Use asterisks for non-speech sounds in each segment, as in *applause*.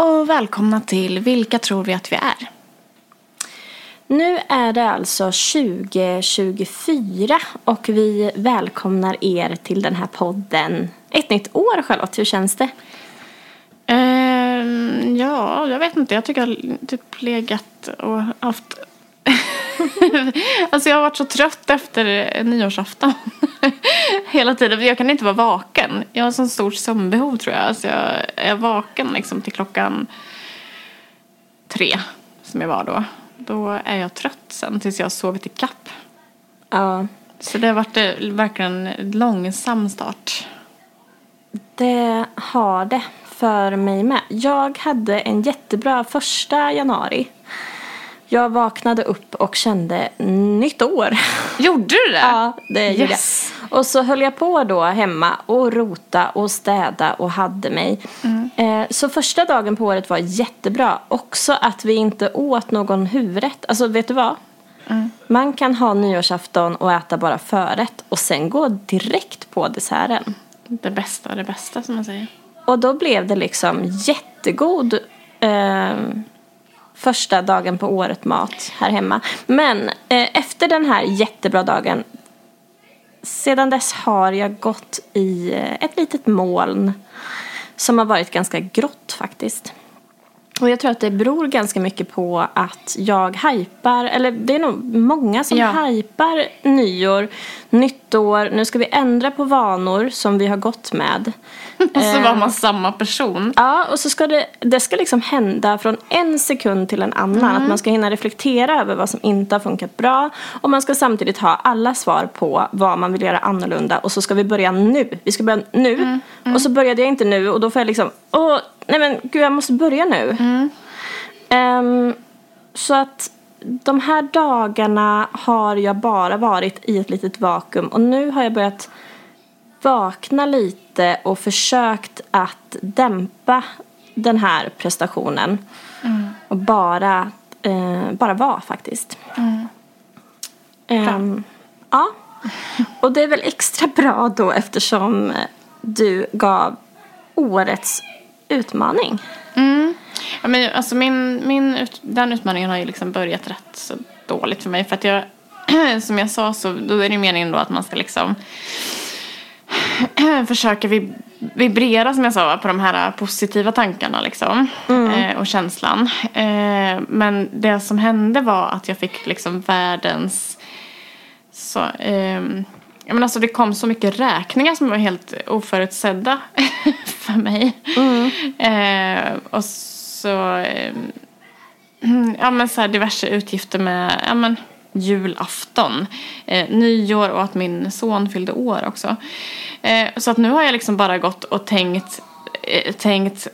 och välkomna till Vilka tror vi att vi är? Nu är det alltså 2024 och vi välkomnar er till den här podden. Ett nytt år Charlotte, hur känns det? Uh, ja, jag vet inte. Jag tycker jag har typ legat och haft... *laughs* alltså jag har varit så trött efter nyårsafton. *laughs* Hela tiden. Jag kan inte vara vaken. Jag har så stort sömnbehov tror jag. Alltså jag är vaken liksom till klockan tre som jag var då. Då är jag trött sen tills jag har sovit i kapp. Ja, Så det har varit verkligen en långsam start. det har det för mig med. Jag hade en jättebra första januari. Jag vaknade upp och kände nytt år. Gjorde du det? *laughs* Ja, det gjorde Yes. jag. Och så höll jag på då hemma och rota och städa och hade mig. Eh, så första dagen på året var jättebra. Också att vi inte åt någon huvudrätt. Alltså vet du vad? Man kan ha nyårsafton och äta bara förrätt och sen gå direkt på desserten. Det bästa, det bästa som man säger. Och då blev det liksom jättegod eh, första dagen på året mat här hemma. Men eh, efter den här jättebra dagen sedan dess har jag gått i eh, ett litet moln som har varit ganska grått faktiskt. Och jag tror att det beror ganska mycket på att jag hypar, eller det är nog många som Ja. hypar nyår, nytt år, nu ska vi ändra på vanor som vi har gått med. Och *laughs* så Eh. var man samma person. Ja, och så ska det, det ska liksom hända från en sekund till en annan. Att man ska hinna reflektera över vad som inte har funkat bra. Och man ska samtidigt ha alla svar på vad man vill göra annorlunda. Och så ska vi börja nu. Vi ska börja nu. Och så började jag inte nu och då får jag liksom, åh, nej men gud jag måste börja nu. Ehm, så att de här dagarna har jag bara varit i ett litet vakuum. Och nu har jag börjat vakna lite och försökt att dämpa den här prestationen. Och bara, eh, bara vara faktiskt. Ehm, ja. Och det är väl extra bra då eftersom du gav årets utmaning. Ja, men, alltså min, min, den utmaningen har ju liksom börjat rätt så dåligt för mig. För att jag, *clears throat* som jag sa så då är det meningen då att man ska liksom *clears throat* försöka vib- vibrera som jag sa på de här positiva tankarna liksom. Eh, och känslan. Eh, men det som hände var att jag fick liksom världens så, jag menar, alltså det kom så mycket räkningar som var helt oförutsedda *laughs* för mig. Eh, och så, ehm, ja men så här diverse utgifter med, ja men julafton, eh, nyår och att min son fyllde år också. Eh, så att nu har jag liksom bara gått och tänkt, eh, tänkt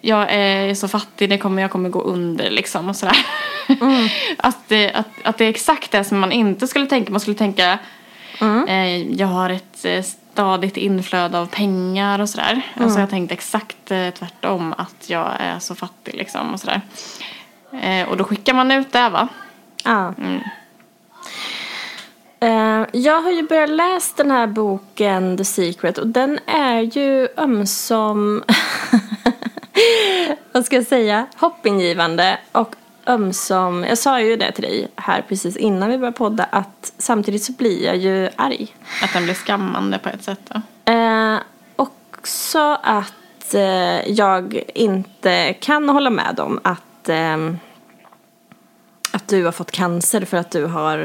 jag är så fattig, det kommer, jag kommer gå under liksom och sådär. *laughs* att, det, att, att det är exakt det som man inte skulle tänka. Man skulle tänka, eh, jag har ett eh, stadigt inflöde av pengar och sådär. Och så har jag tänkt exakt eh, tvärtom, att jag är så fattig liksom och sådär. Och då skickar man ut det va? Ja. Eh, jag har ju börjat läsa den här boken The Secret och den är ju ömsom, *laughs* vad ska jag säga, hoppingivande och ömsom, jag sa ju det till dig här precis innan vi började podda att samtidigt så blir jag ju arg. Att den blir skammande på ett sätt då. Eh, också att eh, jag inte kan hålla med om att, eh, att du har fått cancer för att du har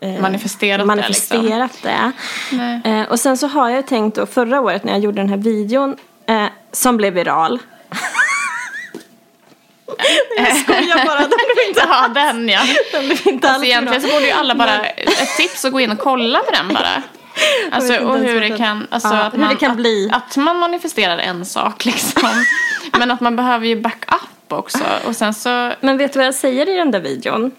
eh, eh, Manifesterat, manifesterat det. Nej. Eh, och sen så har jag tänkt då förra året när jag gjorde den här videon som blev viral. Jag skojar bara, den blev inte, Ja, den ja. den blev inte Alltså alls egentligen så borde ju alla bara, ett tips att gå in och kolla på den bara. Alltså, och hur det kan, alltså Ja, att, hur det man, kan bli. Att, att man manifesterar en sak liksom. *laughs* Men att man behöver ju backup också. Och sen så, Men vet du vad jag säger i den där videon?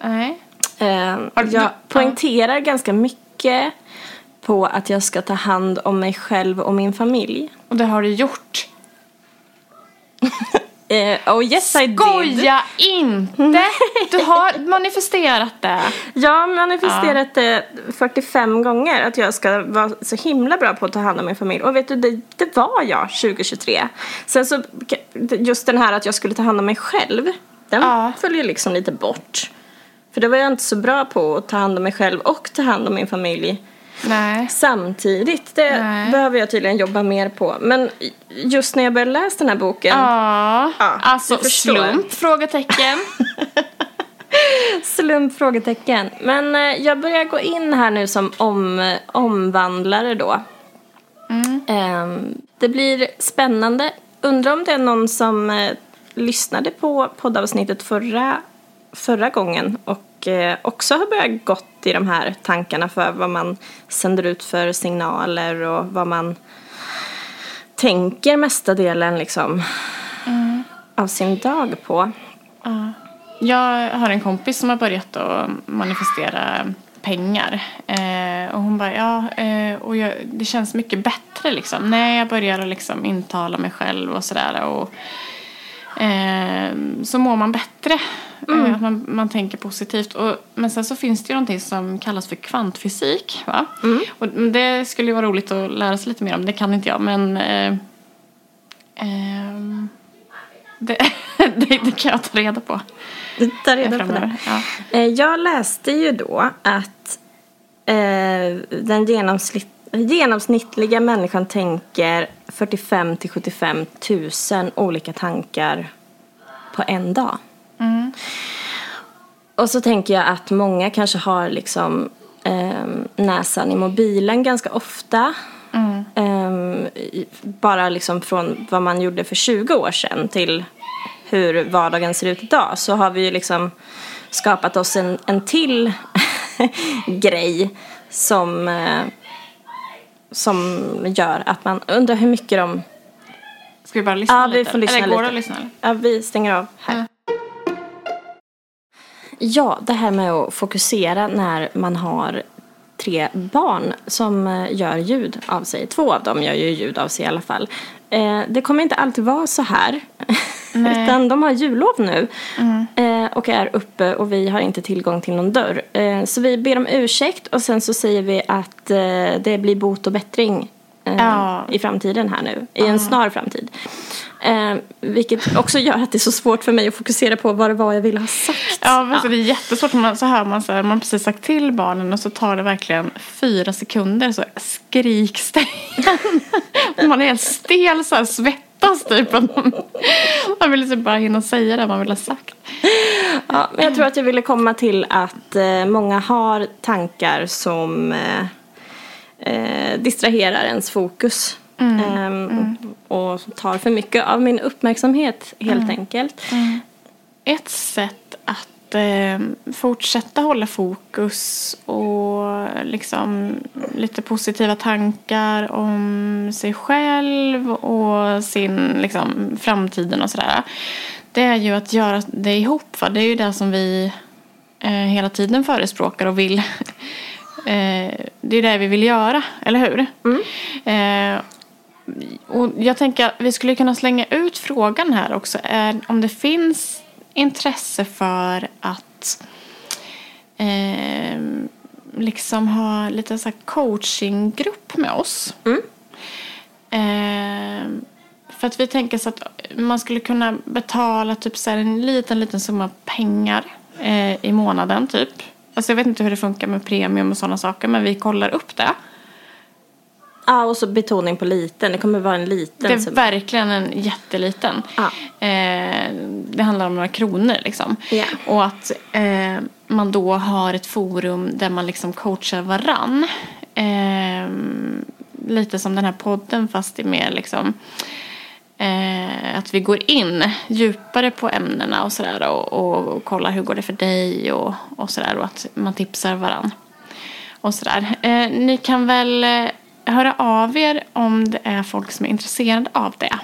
nej. Eh, jag ja. poängterar ganska mycket på att jag ska ta hand om mig själv och min familj. Och det har du gjort. *laughs* Eh, oh yes I did. Skoja inte! *laughs* Du har manifesterat det. Jag har manifesterat det 45 gånger att jag ska vara så himla bra på att ta hand om min familj. Och vet du, det, det var jag 2023. Sen så, just den här att jag skulle ta hand om mig själv, den Ja. följer liksom lite bort. För det var jag inte så bra på att ta hand om mig själv och ta hand om min familj Nej. samtidigt. Det Nej. behöver jag tydligen jobba mer på. Men just när jag började läsa den här boken Ja, Ja, alltså slump? Frågetecken. *laughs* Slump? Frågetecken. Men eh, jag börjar gå in här nu som om, omvandlare då. Ehm, det blir spännande. Undrar om det är någon som eh, lyssnade på poddavsnittet förra, förra gången och också har börjat gått i de här tankarna för vad man sänder ut för signaler och vad man tänker mesta delen liksom av sin dag på. Jag har en kompis som har börjat att manifestera pengar. Eh, och hon bara, ja, eh, och jag, det känns mycket bättre liksom. När jag börjar liksom intala mig själv och sådär. Och, eh, så mår man bättre. Eh, att man, man tänker positivt. Och, men sen så finns det ju någonting som kallas för kvantfysik. Va? Och det skulle ju vara roligt att lära sig lite mer om. Det kan inte jag, men eh, ehm, det, *laughs* det, det kan jag ta reda på. Ta reda på det. Ja. Eh, Jag läste ju då att eh, den genomsnitt, genomsnittliga människan tänker 45 till 75 000 olika tankar på en dag. Och så tänker jag att många kanske har liksom eh, näsan i mobilen ganska ofta. Ehm, i- bara liksom från vad man gjorde för 20 år sedan till hur vardagen ser ut idag så har vi ju liksom skapat oss en, en till *laughs* grej som, eh, som gör att man undrar hur mycket de... Ska vi bara lyssna Ja, lite? vi får lyssna Eller går det att lyssna? Ja, vi stänger av här. Ja. Ja, det här med att fokusera när man har tre barn som eh, gör ljud av sig. Två av dem gör ju ljud av sig i alla fall. Eh, det kommer inte alltid vara så här. *laughs* Utan de har jullov nu eh, och är uppe och vi har inte tillgång till någon dörr. Eh, så vi ber om ursäkt och sen så säger vi att det blir bot och bättring Ja. i framtiden här nu. I en snar framtid. Eh, vilket också gör att det är så svårt för mig att fokusera på vad det var jag ville ha sagt. Ja, men så det är jättesvårt. Man, så hör man så här, man har precis sagt till barnen och så tar det verkligen fyra sekunder så skriks det igen. *laughs* Man är helt stel så här, svettas typ. Man, man vill liksom bara hinna säga det man vill ha sagt. Ja, men jag tror att jag ville komma till att eh, många har tankar som eh, eh, distraherar ens fokus. Ehm, Och tar för mycket av min uppmärksamhet helt enkelt. Ett sätt att eh, fortsätta hålla fokus och liksom lite positiva tankar om sig själv och sin liksom, framtiden och sådär. Det är ju att göra det ihop. Va? Det är ju det som vi eh, hela tiden förespråkar och vill. *laughs* eh, det är det vi vill göra, eller hur? Eh, och jag tänker att vi skulle kunna slänga ut frågan här också. Är om det finns intresse för att eh, liksom ha lite så coachinggrupp med oss. Eh, för att vi tänker så att man skulle kunna betala typ så en liten, liten summa pengar eh, i månaden typ. Alltså jag vet inte hur det funkar med premium och sådana saker men vi kollar upp det. Ja, och så betoning på liten. Det kommer vara en liten Det är summa. verkligen en jätteliten. Ja. Eh, det handlar om några kronor liksom. Ja. Och att eh, man då har ett forum där man liksom coachar varann. Eh, lite som den här podden fast det är mer liksom eh, att vi går in djupare på ämnena och sådär och, och, och kollar hur går det för dig och, och sådär och att man tipsar varann. Och sådär. Eh, ni kan väl eh, höra av er om det är folk som är intresserade av det.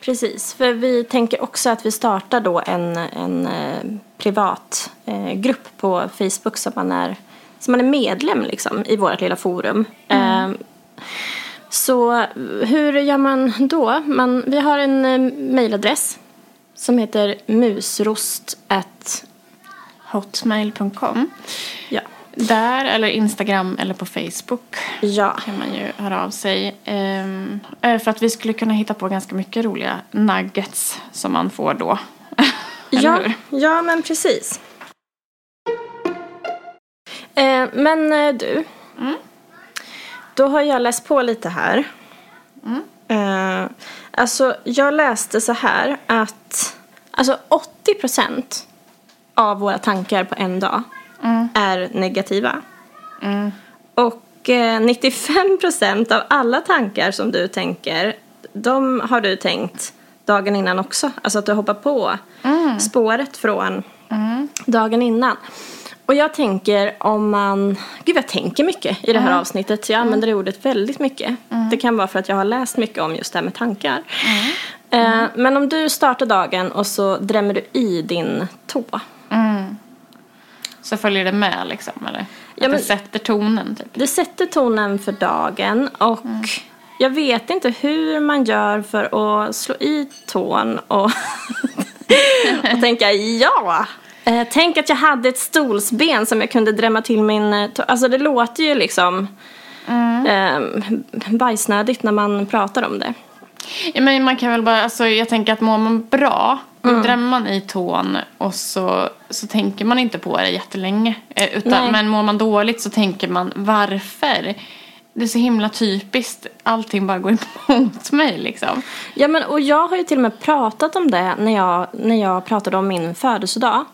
Precis, för vi tänker också att vi startar då en, en eh, privat eh, grupp på Facebook som man är, som man är medlem liksom, i vårt lilla forum. Eh, så hur gör man då? Man, vi har en eh, mejladress Som heter musrost at, Hotmail.com. ja. Där, eller Instagram eller på Facebook Ja. kan man ju höra av sig. Ehm, eh, för att vi skulle kunna hitta på ganska mycket roliga nuggets som man får då. *laughs* Ja, hur? ja, men precis. Eh, men eh, du, då har jag läst på lite här. Eh, alltså, jag läste så här att alltså 80 procent av våra tankar på en dag är negativa. Och eh, 95 procent av alla tankar som du tänker, de har du tänkt dagen innan också. Alltså att du hoppar på spåret från dagen innan. Och jag tänker om man, gud jag tänker mycket i det här avsnittet. Jag använder det ordet väldigt mycket. Det kan vara för att jag har läst mycket om just det här med tankar. Eh, men om du startar dagen och så drämmer du i din tå. Så följer det med liksom, eller? Ja, men- det sätter tonen typ. Det sätter tonen för dagen och jag vet inte hur man gör för att slå i tån och, *laughs* och tänka ja. Eh, tänk att jag hade ett stolsben som jag kunde drämma till min. Alltså det låter ju liksom eh, bajsnödigt när man pratar om det. Ja, men man kan väl bara, alltså, jag tänker att mår man bra, då drämmer man i tån och så, så tänker man inte på det jättelänge. Eh, Utan, Nej. men mår man dåligt så tänker man varför? Det är så himla typiskt, allting bara går *laughs* emot mig liksom. Ja, men, och jag har ju till och med pratat om det när jag, när jag pratade om min födelsedag.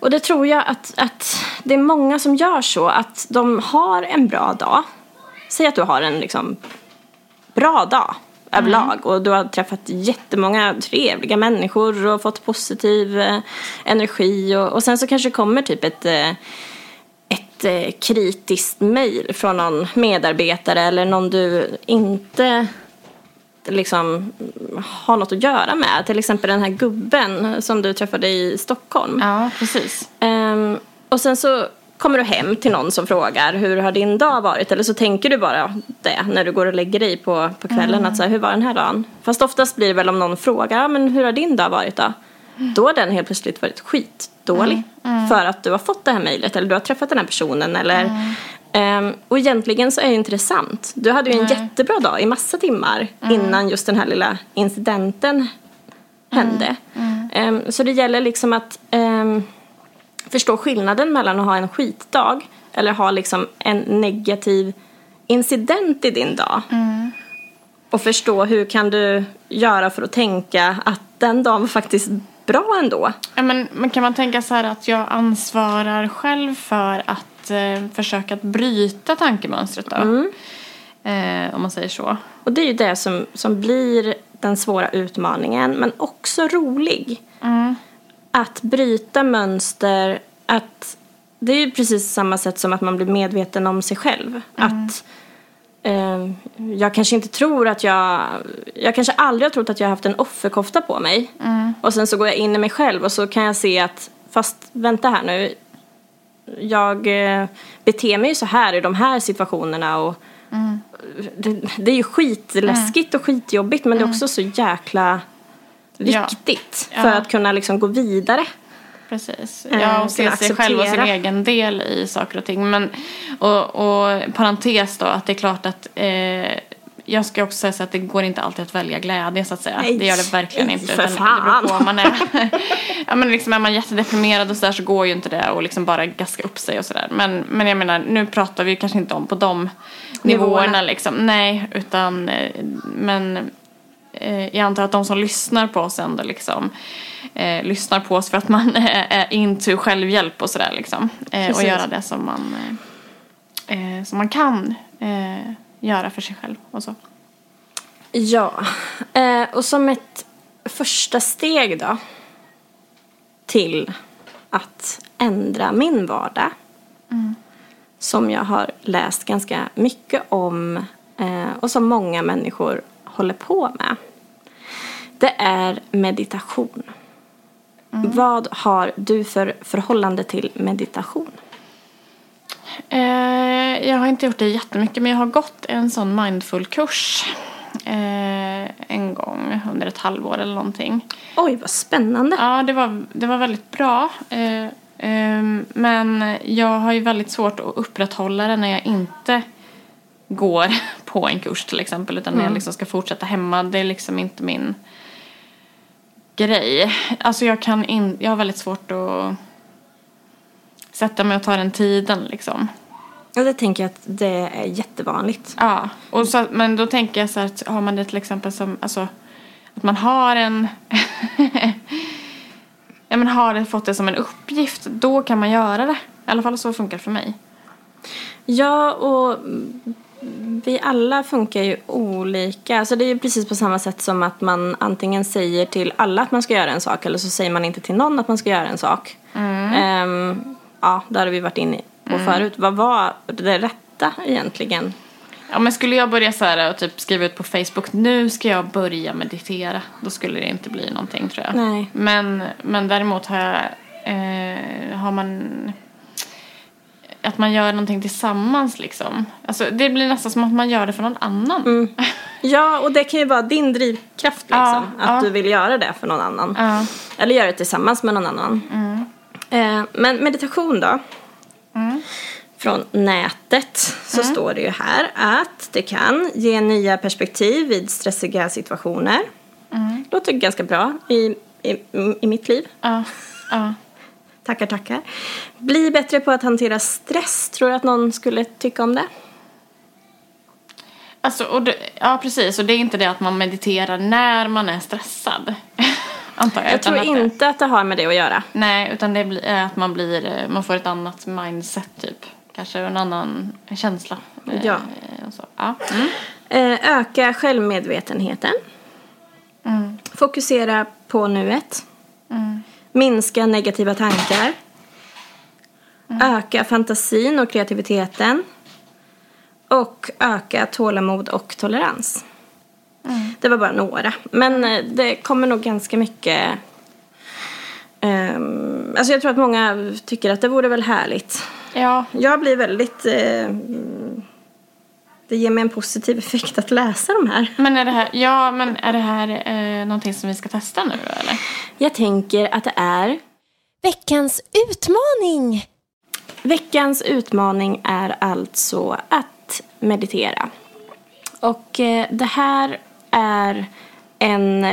Och det tror jag att, att det är många som gör så att de har en bra dag. Säg att du har en liksom bra dag överlag och du har träffat jättemånga trevliga människor och fått positiv eh, energi och, och sen så kanske kommer typ ett eh, ett eh, kritiskt mejl från någon medarbetare eller någon du inte liksom har något att göra med. Till exempel den här gubben som du träffade i Stockholm. Ja, precis. Ehm, och sen så kommer du hem till någon som frågar hur har din dag varit? Eller så tänker du bara det när du går och lägger dig på, på kvällen. Att så här, hur var den här dagen? Fast oftast blir det väl om någon frågar, men hur har din dag varit då? Då har den helt plötsligt varit skitdålig. För att du har fått det här mejlet eller du har träffat den här personen. Eller, Ehm, och egentligen så är det inte det sant. Du hade ju en jättebra dag i massa timmar innan just den här lilla incidenten hände. Ehm, så det gäller liksom att ehm, förstå skillnaden mellan att ha en skitdag eller ha liksom en negativ incident i din dag. Och förstå hur kan du göra för att tänka att den dagen var faktiskt bra ändå. Ja, men, men kan man tänka så här att jag ansvarar själv för att eh, försöka att bryta tankemönstret då? Eh, om man säger så. Och det är ju det som, som blir den svåra utmaningen men också rolig. Att bryta mönster, att det är ju precis samma sätt som att man blir medveten om sig själv. Att eh, jag kanske inte tror att jag, jag kanske aldrig har trott att jag har haft en offerkofta på mig. Och sen så går jag in i mig själv och så kan jag se att, fast vänta här nu, jag eh, beter mig ju så här i de här situationerna och det, det är ju skitläskigt och skitjobbigt men det är också så jäkla. Viktigt Ja. för att kunna liksom gå vidare. Precis. Eh, Ja, och se sig själv och sin egen del i saker och ting. Men, och, och parentes då, att det är klart att eh, jag ska också säga så att det går inte alltid att välja glädje så att säga. Nej, det gör det verkligen inte. för utan fan. Det beror på man är, *laughs* ja, men liksom är man jättedeprimerad och sådär så går ju inte det och liksom bara gaska upp sig och sådär. Men, men jag menar, nu pratar vi kanske inte om på de nivåerna, Nivåerna. liksom. Nej, utan men eh, jag antar att de som lyssnar på oss ändå liksom eh, lyssnar på oss för att man *laughs* är, into självhjälp och sådär liksom. Eh, och göra det som man, eh, eh, som man kan eh, göra för sig själv och så. Ja, och som ett första steg då till att ändra min vardag som jag har läst ganska mycket om och som många människor håller på med. Det är meditation. Vad har du för förhållande till meditation? Eh, jag har inte gjort det jättemycket men jag har gått en sån mindful-kurs eh, en gång under ett halvår eller någonting. Oj, vad spännande. Ja, det var, det var väldigt bra. Eh, eh, men jag har ju väldigt svårt att upprätthålla det när jag inte går *laughs* på en kurs till exempel. Utan när jag liksom ska fortsätta hemma. Det är liksom inte min grej. Alltså jag kan in, jag har väldigt svårt att sätta mig och ta den tiden liksom. Ja, det tänker jag att det är jättevanligt. Ja, och så, men då tänker jag så här att har man det till exempel som, alltså att man har en *laughs* ja men har det fått det som en uppgift, då kan man göra det. I alla fall så funkar det för mig. Ja, och vi alla funkar ju olika. Alltså det är ju precis på samma sätt som att man antingen säger till alla att man ska göra en sak eller så säger man inte till någon att man ska göra en sak. Ehm, ja, där har vi varit inne på förut. Vad var det rätta egentligen? Ja men skulle jag börja så här och typ skriva ut på Facebook nu ska jag börja meditera. Då skulle det inte bli någonting tror jag. Nej. Men, men däremot har jag, eh, har man att man gör någonting tillsammans liksom. Alltså det blir nästan som att man gör det för någon annan. *laughs* Ja, och det kan ju vara din drivkraft liksom. Ja, att ja. du vill göra det för någon annan. Ja. Eller göra det tillsammans med någon annan. Eh, men meditation då? Från nätet så står det ju här att det kan ge nya perspektiv vid stressiga situationer. Låter ganska bra i, i, i mitt liv. Ja. Ja. Tackar, tackar. Bli bättre på att hantera stress. Tror du att någon skulle tycka om det? Alltså, och det, ja precis. Och det är inte det att man mediterar när man är stressad. *laughs* Antar jag. Jag tror att det- inte att det har med det att göra. Nej, utan det är att man blir, eh, man får ett annat mindset typ. Kanske en annan känsla. eh, Ja. Ja. Mm. Eh, öka självmedvetenheten. Fokusera på nuet. Minska negativa tankar. Öka fantasin och kreativiteten. Och öka tålamod och tolerans. Det var bara några. Men eh, det kommer nog ganska mycket... ehm, alltså jag tror att många tycker att det vore väl härligt. ja. Jag blir väldigt... Eh, det ger mig en positiv effekt att läsa de här. Men är det här, ja, men är det här eh, någonting som vi ska testa nu eller? Jag tänker att det är... Veckans utmaning! Veckans utmaning är alltså att meditera. Och eh, det här är en...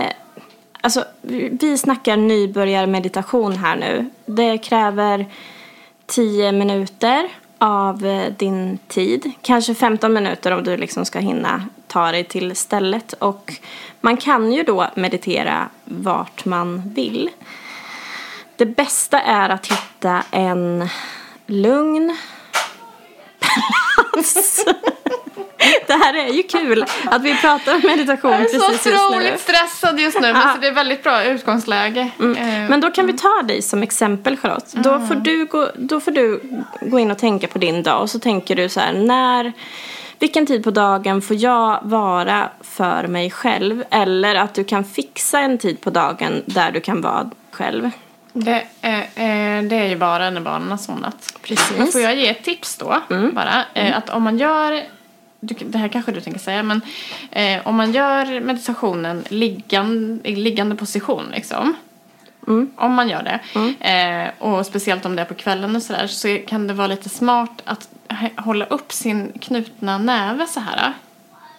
Alltså, vi snackar nybörjarmeditation här nu. Det kräver 10 minuter av eh, din tid. Kanske 15 minuter om du liksom ska hinna ta dig till stället. Och man kan ju då meditera vart man vill. Det bästa är att hitta en lugn plats. *laughs* Det här är ju kul att vi pratar om meditation Jag är precis så just nu. otroligt stressad just nu, men så det är väldigt bra utgångsläge. Eh, Men då kan vi ta dig som exempel Charlotte. Då, får du gå, då får du gå in och tänka på din dag och så tänker du så här, när, vilken tid på dagen får jag vara för mig själv? Eller att du kan fixa en tid på dagen där du kan vara själv. Det, är, eh, det är ju bara när barnen har somnat. Precis. Får jag ge ett tips då? Bara, eh, att om man gör, det här kanske du tänker säga, men eh, om man gör meditationen liggan, i liggande position liksom. Om man gör det. Eh, och speciellt om det är på kvällen och sådär så kan det vara lite smart att hålla upp sin knutna näve så här.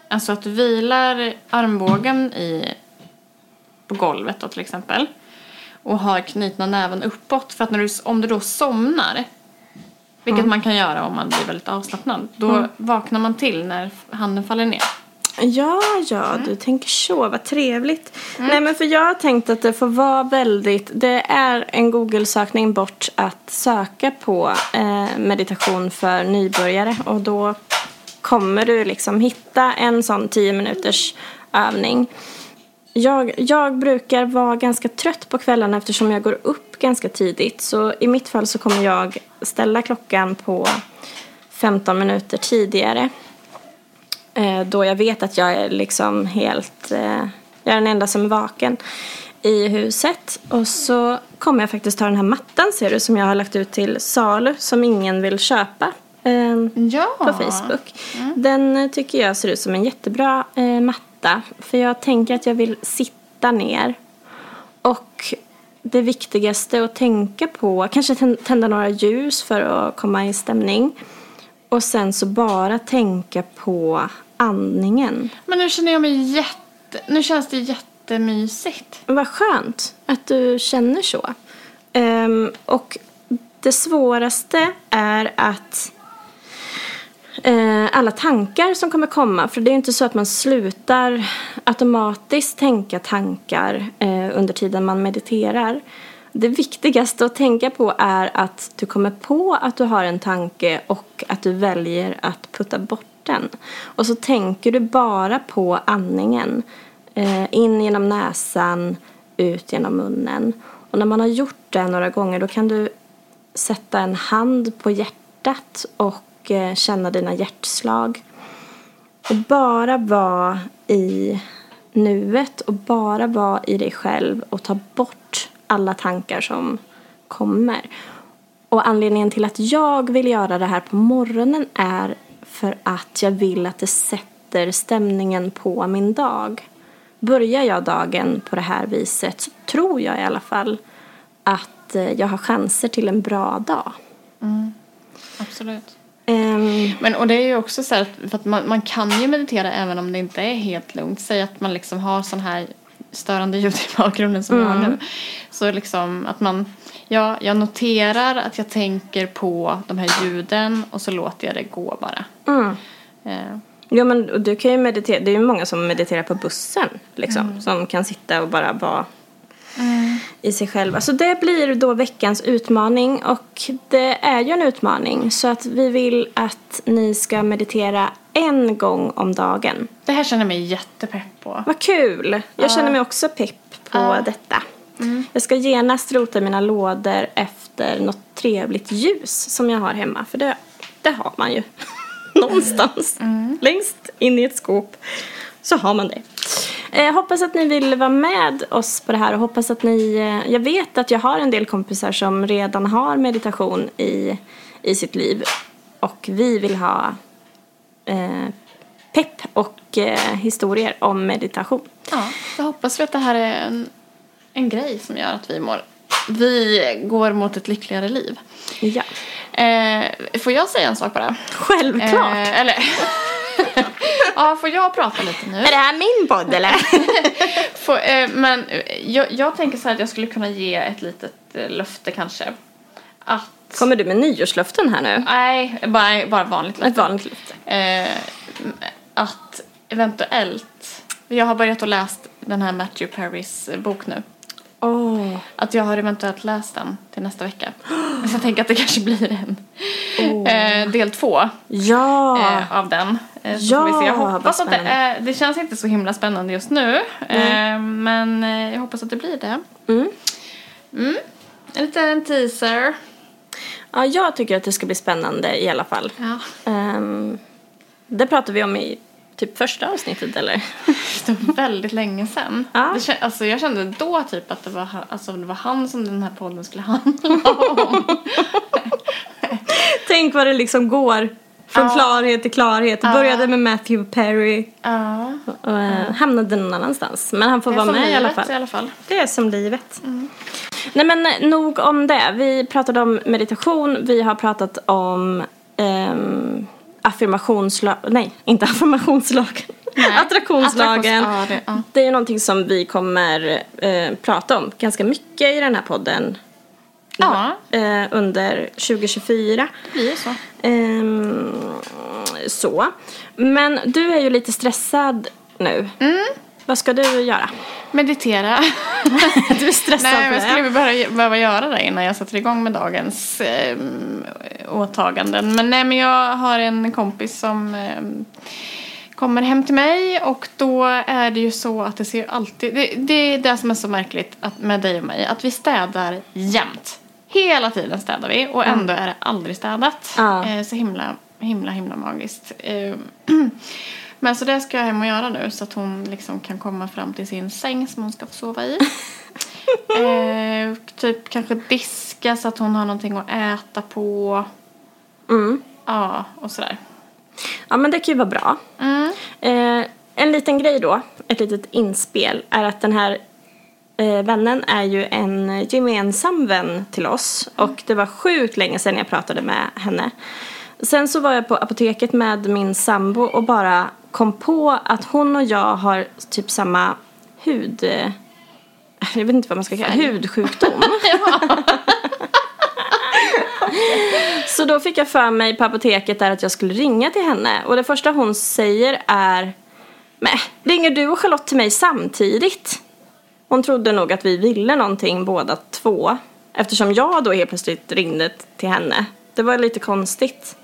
Alltså att du vilar armbågen i, på golvet då till exempel. Och har knutna näven uppåt. För att när du, om du då somnar, vilket man kan göra om man blir väldigt avslappnad, då vaknar man till när handen faller ner. Ja, ja, du tänker så. Vad trevligt. Nej, men för jag har tänkt att det får vara väldigt... Det är en Google-sökning bort att söka på eh, meditation för nybörjare. Och då kommer du liksom hitta en sån 10 minuters övning. Jag, jag brukar vara ganska trött på kvällarna eftersom jag går upp ganska tidigt. Så i mitt fall så kommer jag ställa klockan på 15 minuter tidigare. Eh, då jag vet att jag är liksom helt... Eh, jag är den enda som är vaken i huset. Och så kommer jag faktiskt ta den här mattan ser du som jag har lagt ut till salu som ingen vill köpa. Eh, Ja. på Facebook. Den eh, tycker jag ser ut som en jättebra matta. För jag tänker att jag vill sitta ner. Och det viktigaste att tänka på, kanske tän- tända några ljus för att komma i stämning. Och sen så bara tänka på andningen. Men nu känner jag mig jätte... Nu känns det jättemysigt. Vad skönt att du känner så. Ehm, och det svåraste är att eh, alla tankar som kommer komma, för det är ju inte så att man slutar automatiskt tänka tankar eh, under tiden man mediterar. Det viktigaste att tänka på är att du kommer på att du har en tanke och att du väljer att putta bort den. Och så tänker du bara på andningen. Eh, in genom näsan, ut genom munnen. Och när man har gjort det några gånger då kan du sätta en hand på hjärtat och eh, känna dina hjärtslag. Och bara vara i nuet och bara vara i dig själv och ta bort alla tankar som kommer. Och anledningen till att jag vill göra det här på morgonen är för att jag vill att det sätter stämningen på min dag. Börjar jag dagen på det här viset så tror jag i alla fall att eh, jag har chanser till en bra dag. Absolut. Ehm, Men och det är ju också så här att, man, man kan ju meditera även om det inte är helt lugnt. Säg att man liksom har sån här störande ljud i bakgrunden som jag har nu. Så liksom att man, ja, jag noterar att jag tänker på de här ljuden och så låter jag det gå bara. mm. Eh, Ja men du kan ju meditera, det är ju många som mediterar på bussen liksom. Som kan sitta och bara vara i sig själva. Så det blir då veckans utmaning och det är ju en utmaning. Så att vi vill att ni ska meditera en gång om dagen. det här känner jag mig jättepepp på. Vad kul! Jag känner mig också pepp på Ja. detta. Jag ska genast rota mina lådor efter något trevligt ljus som jag har hemma. För det, det har man ju *laughs* någonstans. Längst in i ett skåp så har man det. Eh, hoppas att ni vill vara med oss på det här och hoppas att ni... Eh, jag vet att jag har en del kompisar som redan har meditation i, i sitt liv. Och vi vill ha eh, pepp och eh, historier om meditation. Ja, så hoppas vi att det här är en, en grej som gör att vi mår vi går mot ett lyckligare liv. Ja. Eh, får jag säga en sak bara? Självklart! Eh, eller... *laughs* ja, får jag prata lite nu? Är det här min podd eller? *laughs* Får, eh, men eh, jag, jag tänker så här att jag skulle kunna ge ett litet eh, löfte kanske. Att... Kommer du med nyårslöften här nu? Nej, bara, bara vanligt löfte. Ett vanligt löfte. Eh, att eventuellt... Jag har börjat att läst den här Matthew Perrys bok nu. Åh. Att jag har eventuellt läst den till nästa vecka. Så jag tänker att det kanske blir en eh, del två Ja! eh, av den. Eh, Ja, vi se. Jag hoppas att det är, det känns inte så himla spännande just nu. Eh, men eh, jag hoppas att det blir det. Mm. Mm. En liten teaser. ja, jag tycker att det ska bli spännande i alla fall. Ja. Um, det pratade vi om i typ första avsnittet eller? *laughs* Det var väldigt länge sedan. Ja. Det alltså, jag kände då typ att det var, han- alltså, det var han som den här podden skulle handla om. *laughs* Tänk vad det liksom går från Ja. klarhet till klarhet. Det Ja. började med Matthew Perry ja. och uh, hamnade någon annanstans. Men han får vara med i alla fall. i alla fall. Det är som livet. Nej men eh, nog om det. Vi pratade om meditation. Vi har pratat om um, affirmationslag... Nej, inte *laughs* affirmationslagen. Nej. Attraktionslagen. Attraktions- ja, det-. Det är ju någonting som vi kommer eh, prata om ganska mycket i den här podden. Ja, eh, under 2024. det blir så. Ehm, så. Men du är ju lite stressad nu. Mm. Vad ska du göra? Meditera. *laughs* Du är stressad Nej, men jag skulle behöva, behöva göra det innan jag sätter igång med dagens eh, åtaganden. Men nej, men jag har en kompis som eh, kommer hem till mig och då är det ju så att det ser alltid... Det, det är det som är så märkligt att, med dig och mig, att vi städar jämt. Hela tiden städar vi och ändå är det aldrig städat. Ja. Eh, så himla, himla, himla magiskt. *clears throat* *clears throat* Men så det ska jag hem och göra nu så att hon liksom kan komma fram till sin säng som hon ska få sova i. *laughs* eh, typ kanske diska så att hon har någonting att äta på. Mm. Ja, och sådär. Ja men det kan ju vara bra. Mm. Eh, en liten grej då, ett litet inspel, är att den här eh, vännen är ju en gemensam vän till oss. Och det var sjukt länge sedan jag pratade med henne. Sen så var jag på apoteket med min sambo och bara kom på att hon och jag har typ samma hud... eh, Jag vet inte vad man ska kalla det. Hudsjukdom. *laughs* *laughs* Så då fick jag för mig på apoteket där att jag skulle ringa till henne. Och det första hon säger är Men ringer du och Charlotte till mig samtidigt? Hon trodde nog att vi ville någonting båda två. Eftersom jag då helt plötsligt ringde till henne. Det var lite konstigt.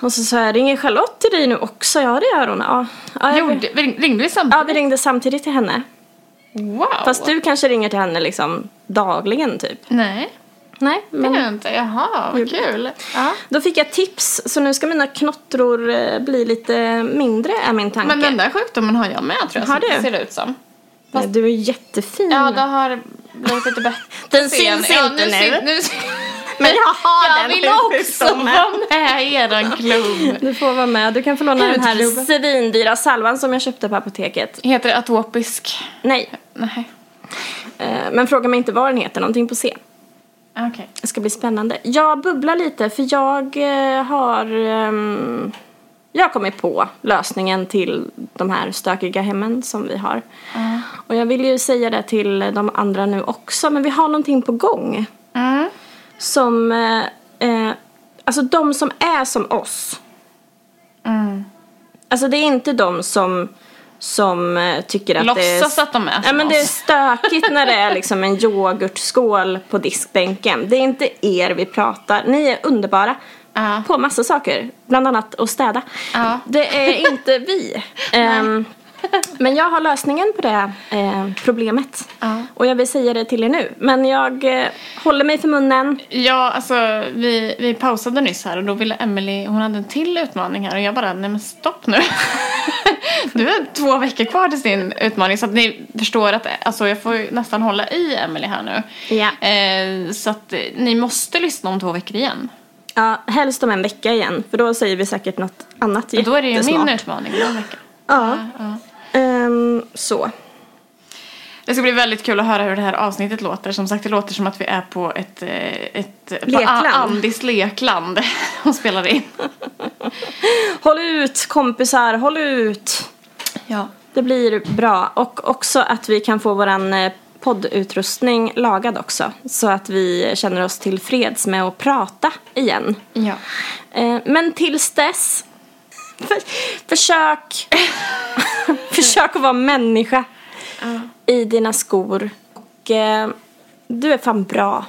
Och så sa jag, ringer Charlotte till dig nu också? Ja det gör hon. Ja, ja, ring- ringde vi ja samtidigt? vi ringde samtidigt till henne. Wow. Fast du kanske ringer till henne liksom dagligen typ. Nej, Nej, det men gör jag inte. Jaha, vad kul. Ja. Då fick jag tips, så nu ska mina knottror eh, bli lite mindre är min tanke. Men den där sjukdomen har jag med tror jag. Har du? det ser ut som. Nej, Du är jättefin. Ja, det har blivit lite bättre. Den syns ja, inte nu. nu. Men jag har Jag den vill också vara med i eran klubb. Du får vara med. Du kan få låna den här svindyra salvan som jag köpte på apoteket. Heter atopisk? Nej, Nej. eh, men fråga mig inte vad den heter. Någonting på C. Okej. Det ska bli spännande. Jag bubblar lite för jag eh, har... ehm, jag har kommit på lösningen till de här stökiga hemmen som vi har. Och jag vill ju säga det till de andra nu också. Men vi har någonting på gång. Som... Eh, eh, alltså de som är som oss. Mm. Alltså det är inte de som, som eh, tycker att det är... Att de är Ja som men det är oss. stökigt när det är liksom en yoghurtskål på diskbänken. Det är inte er vi pratar. Ni är underbara. Ja. På massa saker. Bland annat att städa. Ja. Det är inte vi. *laughs* Ehm, men jag har lösningen på det eh, problemet. Ja. Och jag vill säga det till er nu. Men jag eh, håller mig för munnen. Ja, alltså vi, vi pausade nyss här och då ville Emily, hon hade en till utmaning här och jag bara, nej men stopp nu. *laughs* Du har två veckor kvar till sin utmaning så att ni förstår att alltså, jag får nästan hålla i Emily här nu. Ja. Eh, så att eh, ni måste lyssna om två veckor igen. Ja, helst om en vecka igen. För då säger vi säkert något annat Och då är det ju jättesmart. min utmaning om en vecka. Ja. Ja. Ehm, så. Det ska bli väldigt kul att höra hur det här avsnittet låter. Som sagt, det låter som att vi är på ett, eh, ett på Lekland. Andis lekland *laughs* och spelar in. Håll ut kompisar, håll ut. Ja. Det blir bra. Och också att vi kan få våran eh, poddutrustning lagad också. Så att vi känner oss tillfreds med att prata igen. Ja. Eh, Men tills dess, för, försök, *laughs* försök att vara människa i dina skor. Och eh, du är fan bra.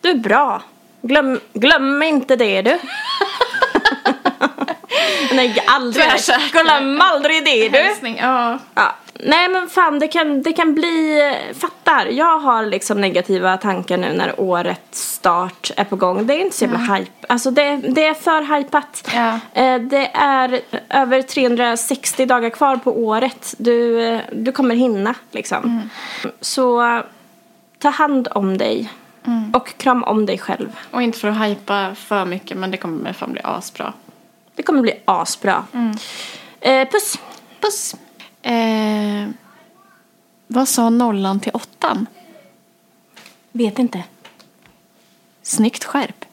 Du är bra. Glöm, glöm inte det du. *laughs* Nej, aldrig. Tvärsäker. Glöm aldrig det du. Hälsning. Ja. Ja. Nej men fan det kan, det kan bli, fattar. Jag har liksom negativa tankar nu när årets start är på gång. Det är inte så jävla hype. Alltså det, det är för hypat. Ja. Eh, det är över 360 dagar kvar på året. Du, eh, du kommer hinna liksom. Så ta hand om dig. Och kram om dig själv. Och inte för att hypa för mycket men det kommer fan bli asbra. Det kommer bli asbra. Eh, puss. Puss. Eh, vad sa nollan till åttan? Vet inte. Snyggt skärp.